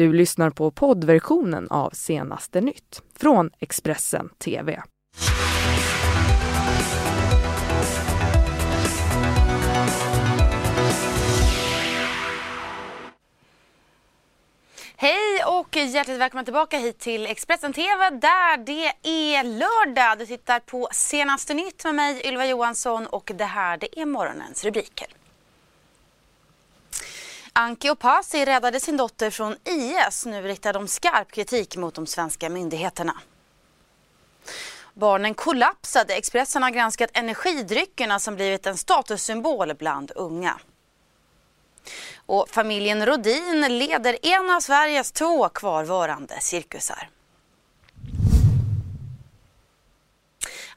Du lyssnar på poddversionen av Senaste nytt från Expressen TV. Hej och hjärtligt välkomna tillbaka hit till Expressen TV där det är lördag. Du tittar på Senaste nytt med mig Ylva Johansson och det här det är morgonens rubriker. Anki och Pasi räddade sin dotter från IS. Nu riktar de skarp kritik mot de svenska myndigheterna. Barnen kollapsade. Expressen har granskat energidryckerna som blivit en statussymbol bland unga. Och familjen Rodin leder en av Sveriges två kvarvarande cirkusar.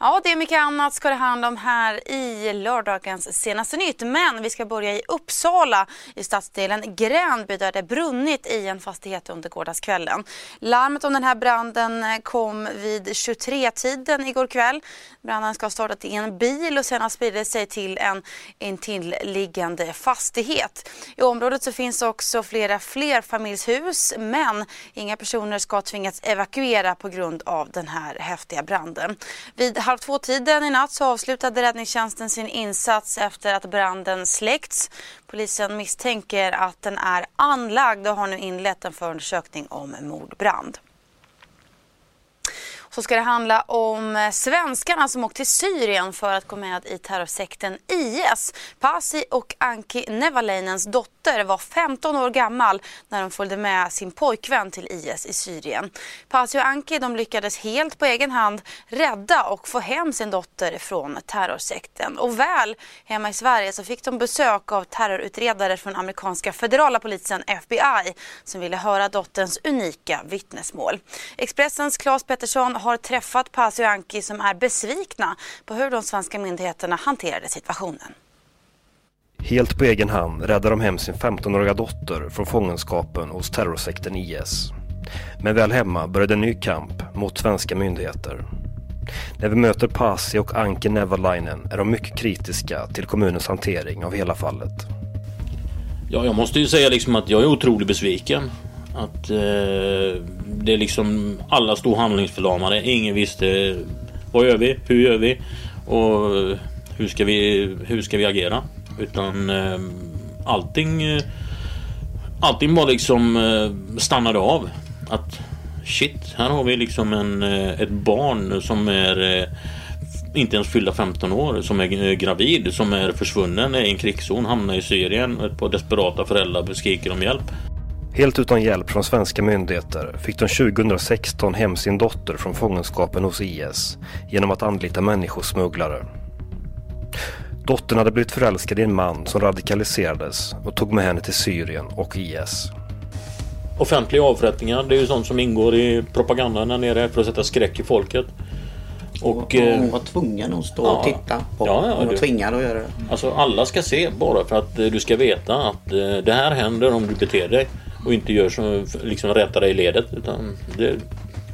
Ja, det är mycket annat ska det handla om här i lördagens senaste nytt. Men vi ska börja i Uppsala i stadsdelen Gränby där det brunnit i en fastighet under gårdagskvällen. Larmet om den här branden eh, kom vid 23-tiden igår kväll. Branden ska ha startat i en bil och sen har spridit sig till en intilliggande fastighet. I området så finns också flera flerfamiljshus men inga personer ska ha tvingats evakuera på grund av den här häftiga branden. Vid halv två-tiden i natt så avslutade räddningstjänsten sin insats efter att branden släckts. Polisen misstänker att den är anlagd och har nu inlett en förundersökning om mordbrand så ska det handla om eh, svenskarna som åkt till Syrien för att gå med i terrorsekten IS. Pasi och Anki Nevaleinens dotter var 15 år gammal när de följde med sin pojkvän till IS i Syrien. Pasi och Anki de lyckades helt på egen hand rädda och få hem sin dotter från terrorsekten. Och väl hemma i Sverige så fick de besök av terrorutredare från amerikanska federala polisen FBI som ville höra dotterns unika vittnesmål. Expressens Claes Pettersson har träffat Pasi och Anki som är besvikna på hur de svenska myndigheterna hanterade situationen. Helt på egen hand räddar de hem sin 15-åriga dotter från fångenskapen hos terrorsekten IS. Men väl hemma började en ny kamp mot svenska myndigheter. När vi möter Pasi och Anki Nevalainen är de mycket kritiska till kommunens hantering av hela fallet. Ja, jag måste ju säga liksom att jag är otroligt besviken. Att eh, det liksom alla stod handlingsförlamade. Ingen visste vad gör vi? Hur gör vi? Och hur ska vi, hur ska vi agera? Utan eh, allting eh, Allting bara liksom eh, stannade av. Att shit, här har vi liksom en, eh, ett barn som är eh, inte ens fyllda 15 år, som är gravid, som är försvunnen, är i en krigszon, hamnar i Syrien. Ett par desperata föräldrar skriker om hjälp. Helt utan hjälp från svenska myndigheter fick de 2016 hem sin dotter från fångenskapen hos IS genom att anlita människosmugglare. Dottern hade blivit förälskad i en man som radikaliserades och tog med henne till Syrien och IS. Offentliga avrättningar, det är ju sånt som ingår i propagandan där nere för att sätta skräck i folket. Och, och hon var tvungen att stå ja, och titta på. Ja, ja, hon var tvingad att göra det. Alltså alla ska se bara för att du ska veta att eh, det här händer om du beter dig och inte gör som liksom rättar dig i ledet. Utan det,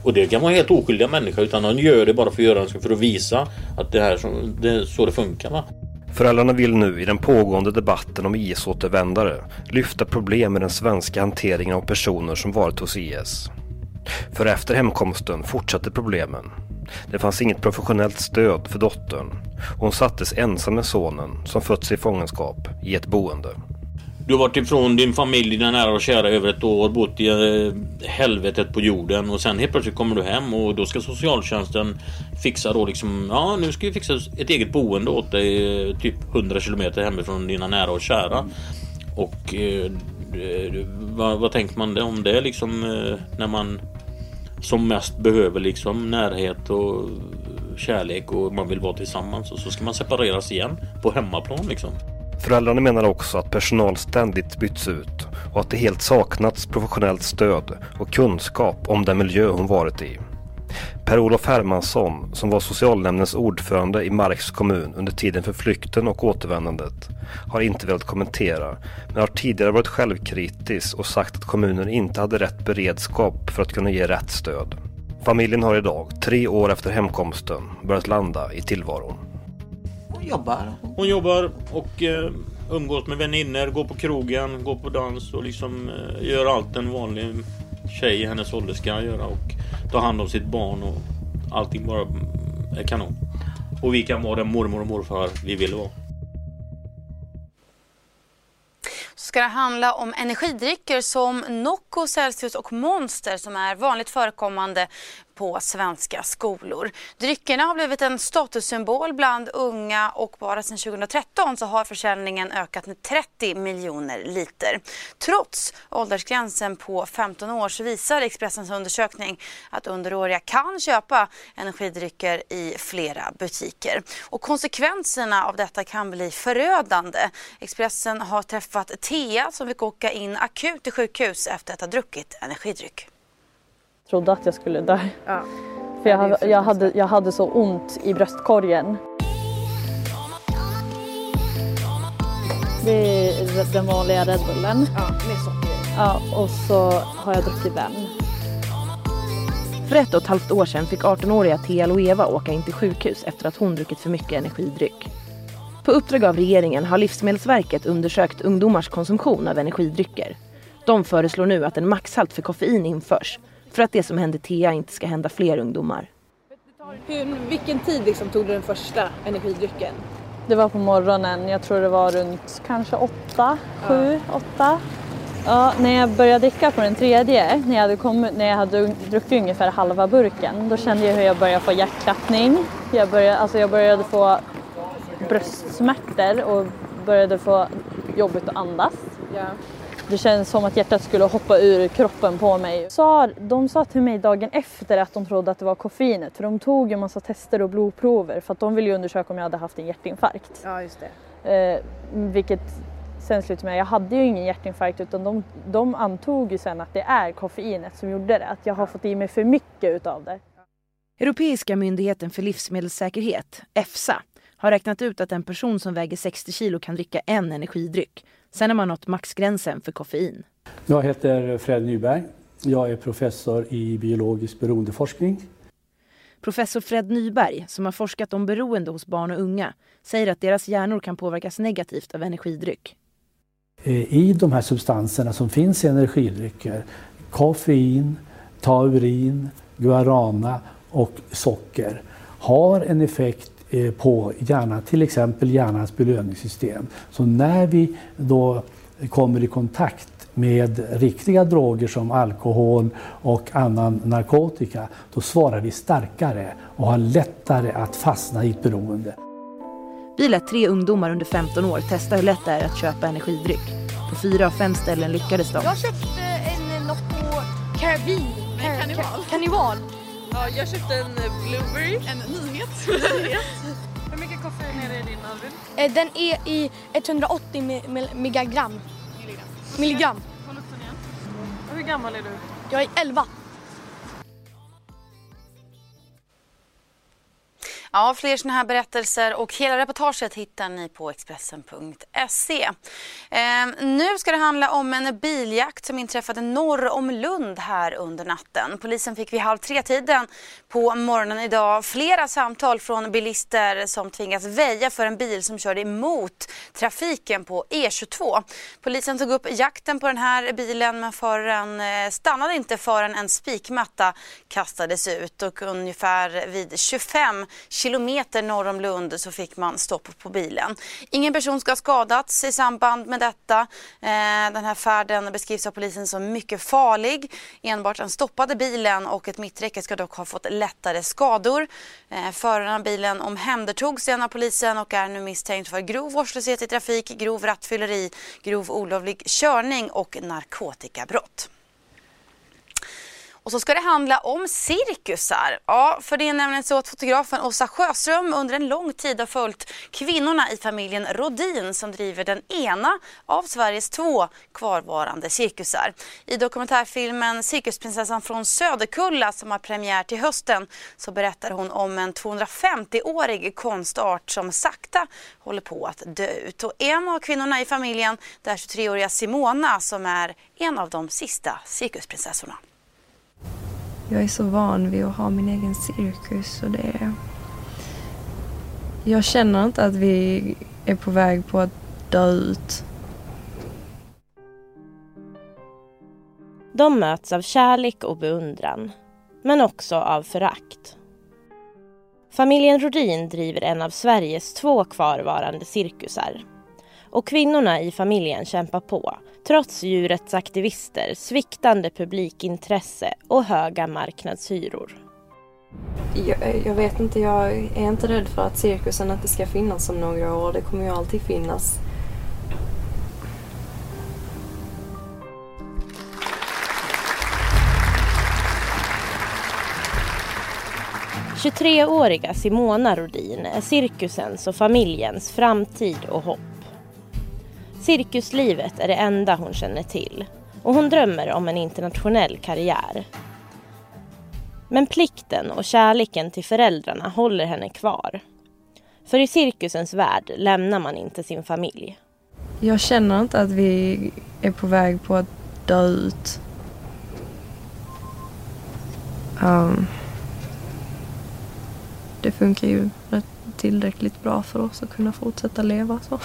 och det kan vara helt oskyldiga människor utan de gör det bara för att göra det, för att visa att det, här som, det är så det funkar. Va? Föräldrarna vill nu i den pågående debatten om IS-återvändare lyfta problem med den svenska hanteringen av personer som varit hos IS. För efter hemkomsten fortsatte problemen. Det fanns inget professionellt stöd för dottern hon sattes ensam med sonen som fötts i fångenskap i ett boende. Du har varit ifrån din familj, dina nära och kära över ett år, bott i eh, helvetet på jorden och sen helt plötsligt kommer du hem och då ska socialtjänsten fixa då liksom, ja nu ska vi fixa ett eget boende åt dig eh, typ 100 kilometer hemifrån dina nära och kära. Och eh, eh vad, vad tänker man om det liksom eh, när man som mest behöver liksom närhet och kärlek och man vill vara tillsammans och så ska man separeras igen på hemmaplan liksom. Föräldrarna menar också att personal ständigt byts ut och att det helt saknats professionellt stöd och kunskap om den miljö hon varit i. Per-Olof Hermansson, som var socialnämndens ordförande i Marks kommun under tiden för flykten och återvändandet, har inte velat kommentera, men har tidigare varit självkritisk och sagt att kommunen inte hade rätt beredskap för att kunna ge rätt stöd. Familjen har idag, tre år efter hemkomsten, börjat landa i tillvaron jobbar. Hon jobbar och eh, umgås med vänner, gå på krogen, gå på dans och liksom eh, gör allt en vanlig tjej i hennes ålder ska göra och ta hand om sitt barn och allting bara är kanon. Och vi kan vara den mormor och morfar vi vill vara. ska det handla om energidrycker som Nocco, Celsius och Monster som är vanligt förekommande på svenska skolor. Dryckerna har blivit en statussymbol bland unga och bara sedan 2013 så har försäljningen ökat med 30 miljoner liter. Trots åldersgränsen på 15 år så visar Expressens undersökning att underåriga kan köpa energidrycker i flera butiker. Och konsekvenserna av detta kan bli förödande. Expressen har träffat Thea som fick åka in akut till sjukhus efter att ha druckit energidryck trodde att jag skulle dö. Ja. För jag, jag, hade, jag hade så ont i bröstkorgen. Det är den vanliga Red Bullen. Ja, med socker Ja, och så har jag druckit den. För ett och ett halvt år sedan fick 18-åriga Thea Loeva åka in till sjukhus efter att hon druckit för mycket energidryck. På uppdrag av regeringen har Livsmedelsverket undersökt ungdomars konsumtion av energidrycker. De föreslår nu att en maxhalt för koffein införs för att det som hände Thea inte ska hända fler ungdomar. Hur, vilken tid liksom tog du den första energidrycken? Det var på morgonen, jag tror det var runt kanske åtta, sju, åtta. Ja, när jag började dricka på den tredje, när jag hade, kommit, när jag hade druckit ungefär halva burken, då kände jag hur jag började få hjärtklappning. Jag började, alltså jag började få bröstsmärtor och började få jobbigt att andas. Ja. Det känns som att hjärtat skulle hoppa ur kroppen på mig. de sa till mig dagen efter att de trodde att det var koffeinet för de tog en massa tester och blodprover för att de ville ju undersöka om jag hade haft en hjärtinfarkt. Ja, just det. Eh, vilket sen slutade med, jag hade ju ingen hjärtinfarkt utan de, de antog ju sen att det är koffeinet som gjorde det, att jag har fått i mig för mycket utav det. Europeiska myndigheten för livsmedelssäkerhet, EFSA, har räknat ut att en person som väger 60 kilo kan dricka en energidryck Sen har man nått maxgränsen för koffein. Jag heter Fred Nyberg. Jag är professor i biologisk beroendeforskning. Professor Fred Nyberg, som har forskat om beroende hos barn och unga, säger att deras hjärnor kan påverkas negativt av energidryck. Eh, I de här substanserna som finns i energidrycker, koffein, taurin, guarana och socker, har en effekt på hjärnan, till exempel hjärnans belöningssystem. Så när vi då kommer i kontakt med riktiga droger som alkohol och annan narkotika, då svarar vi starkare och har lättare att fastna i ett beroende. Vi lät tre ungdomar under 15 år testa hur lätt det är att köpa energidryck. På fyra av fem ställen lyckades de. Jag köpte en Nocco Carabin. Karneval. Karneval. Ja, jag köpte en Blueberry. En nyhet. Hur mycket koffein är det i din Alvin? Eh, den är i 180 milligram. Milligram. milligram. Igen. Hur gammal är du? Jag är 11. Ja, fler sådana här berättelser och hela reportaget hittar ni på Expressen.se. Eh, nu ska det handla om en biljakt som inträffade norr om Lund här under natten. Polisen fick vid halv tre-tiden på morgonen idag flera samtal från bilister som tvingas väja för en bil som körde emot trafiken på E22. Polisen tog upp jakten på den här bilen men föraren eh, stannade inte förrän en spikmatta kastades ut och ungefär vid 25 kilometer norr om Lund så fick man stopp på bilen. Ingen person ska ha skadats i samband med detta. Eh, den här färden beskrivs av polisen som mycket farlig. Enbart den stoppade bilen och ett mitträcke ska dock ha fått lättare skador. Eh, föraren av bilen omhändertogs sedan av polisen och är nu misstänkt för grov vårdslöshet i trafik, grov rattfylleri, grov olovlig körning och narkotikabrott. Och så ska det handla om cirkusar. Ja, för det är nämligen så att fotografen Åsa Sjöström under en lång tid har följt kvinnorna i familjen Rodin som driver den ena av Sveriges två kvarvarande cirkusar. I dokumentärfilmen Cirkusprinsessan från Söderkulla som har premiär till hösten så berättar hon om en 250-årig konstart som sakta håller på att dö ut. Och en av kvinnorna i familjen, det är 23-åriga Simona som är en av de sista cirkusprinsessorna. Jag är så van vid att ha min egen cirkus och det Jag känner inte att vi är på väg på att dö ut. De möts av kärlek och beundran, men också av förakt. Familjen Rodin driver en av Sveriges två kvarvarande cirkusar. Och kvinnorna i familjen kämpar på, trots djurets aktivister, sviktande publikintresse och höga marknadshyror. Jag, jag, vet inte, jag är inte rädd för att cirkusen inte ska finnas om några år. Det kommer ju alltid finnas. 23-åriga Simona Rodin är cirkusens och familjens framtid och hopp. Cirkuslivet är det enda hon känner till och hon drömmer om en internationell karriär. Men plikten och kärleken till föräldrarna håller henne kvar. För i cirkusens värld lämnar man inte sin familj. Jag känner inte att vi är på väg på att dö ut. Um det funkar ju tillräckligt bra för oss att kunna fortsätta leva så.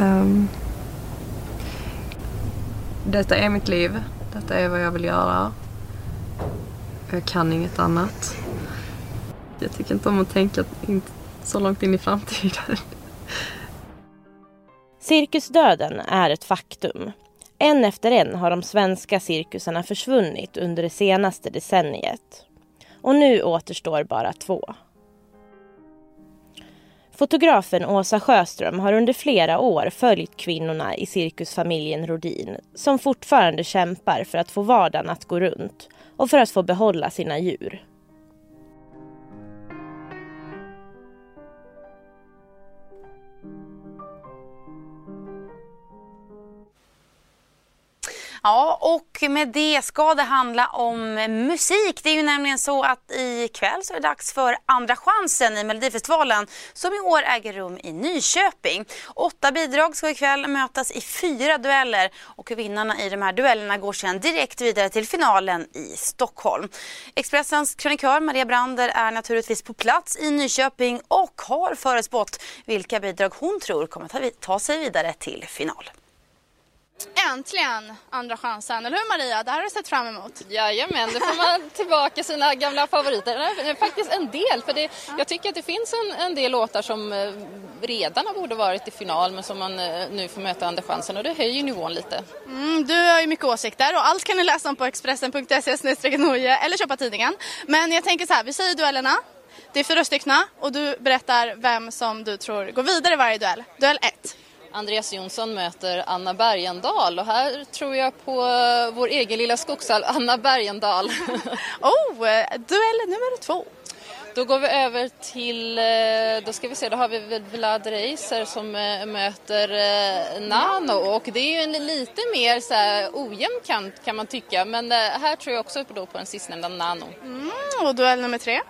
Um, detta är mitt liv. Detta är vad jag vill göra. Jag kan inget annat. Jag tycker inte om att tänka så långt in i framtiden. Cirkusdöden är ett faktum. En efter en har de svenska cirkusarna försvunnit under det senaste decenniet. Och nu återstår bara två. Fotografen Åsa Sjöström har under flera år följt kvinnorna i cirkusfamiljen Rodin som fortfarande kämpar för att få vardagen att gå runt och för att få behålla sina djur. Ja, och med det ska det handla om musik. Det är ju nämligen så att ikväll så är det dags för Andra chansen i Melodifestivalen som i år äger rum i Nyköping. Åtta bidrag ska ikväll mötas i fyra dueller och vinnarna i de här duellerna går sedan direkt vidare till finalen i Stockholm. Expressens krönikör Maria Brander är naturligtvis på plats i Nyköping och har förespått vilka bidrag hon tror kommer ta sig vidare till final. Äntligen andra chansen, eller hur Maria? Det här har du sett fram emot. Jajamän, då får man tillbaka sina gamla favoriter. Faktiskt en del, för det, jag tycker att det finns en, en del låtar som eh, redan borde varit i final men som man eh, nu får möta andra chansen och det höjer nivån lite. Mm, du har ju mycket åsikter och allt kan ni läsa om på Expressen.se eller köpa tidningen. Men jag tänker så här, vi säger duellerna. Det är fyra stycken och du berättar vem som du tror går vidare i varje duell. Duell 1. Andreas Jonsson möter Anna Bergendahl och här tror jag på eh, vår egen lilla skogshall, Anna Bergendahl. oh, duell nummer två. Då går vi över till, eh, då ska vi se, då har vi Vlad Reiser som eh, möter Nano och det är ju en lite mer så här ojämn kant kan man tycka men här tror jag också på, på den sistnämnda Nano. Mm, och duell nummer tre?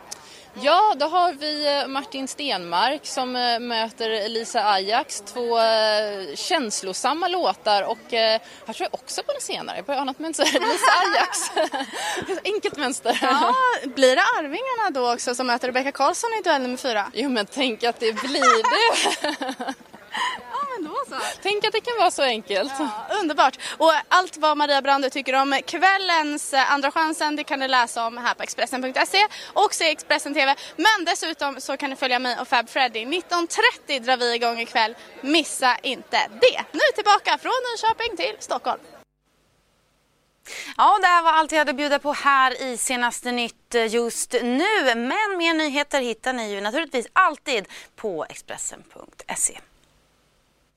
Ja, då har vi eh, Martin Stenmark som eh, möter Lisa Ajax. Två eh, känslosamma låtar och här tror jag också på den senare. Jag börjar ana ett mönster. Lisa Ajax. Enkelt mönster. Ja, blir det Arvingarna då också som möter Rebecca Karlsson i duell nummer fyra? Jo, men tänk att det blir det. men då så. Tänk att det kan vara så enkelt. Ja, underbart. Och allt vad Maria Brander tycker om kvällens eh, Andra chansen det kan ni läsa om här på Expressen.se och se Expressen TV. Men dessutom så kan ni följa mig och Fab Freddy. 19.30 drar vi igång ikväll. Missa inte det. Nu tillbaka från Nyköping till Stockholm. Ja, det här var allt jag hade att bjuda på här i Senaste Nytt just nu. Men mer nyheter hittar ni ju naturligtvis alltid på Expressen.se.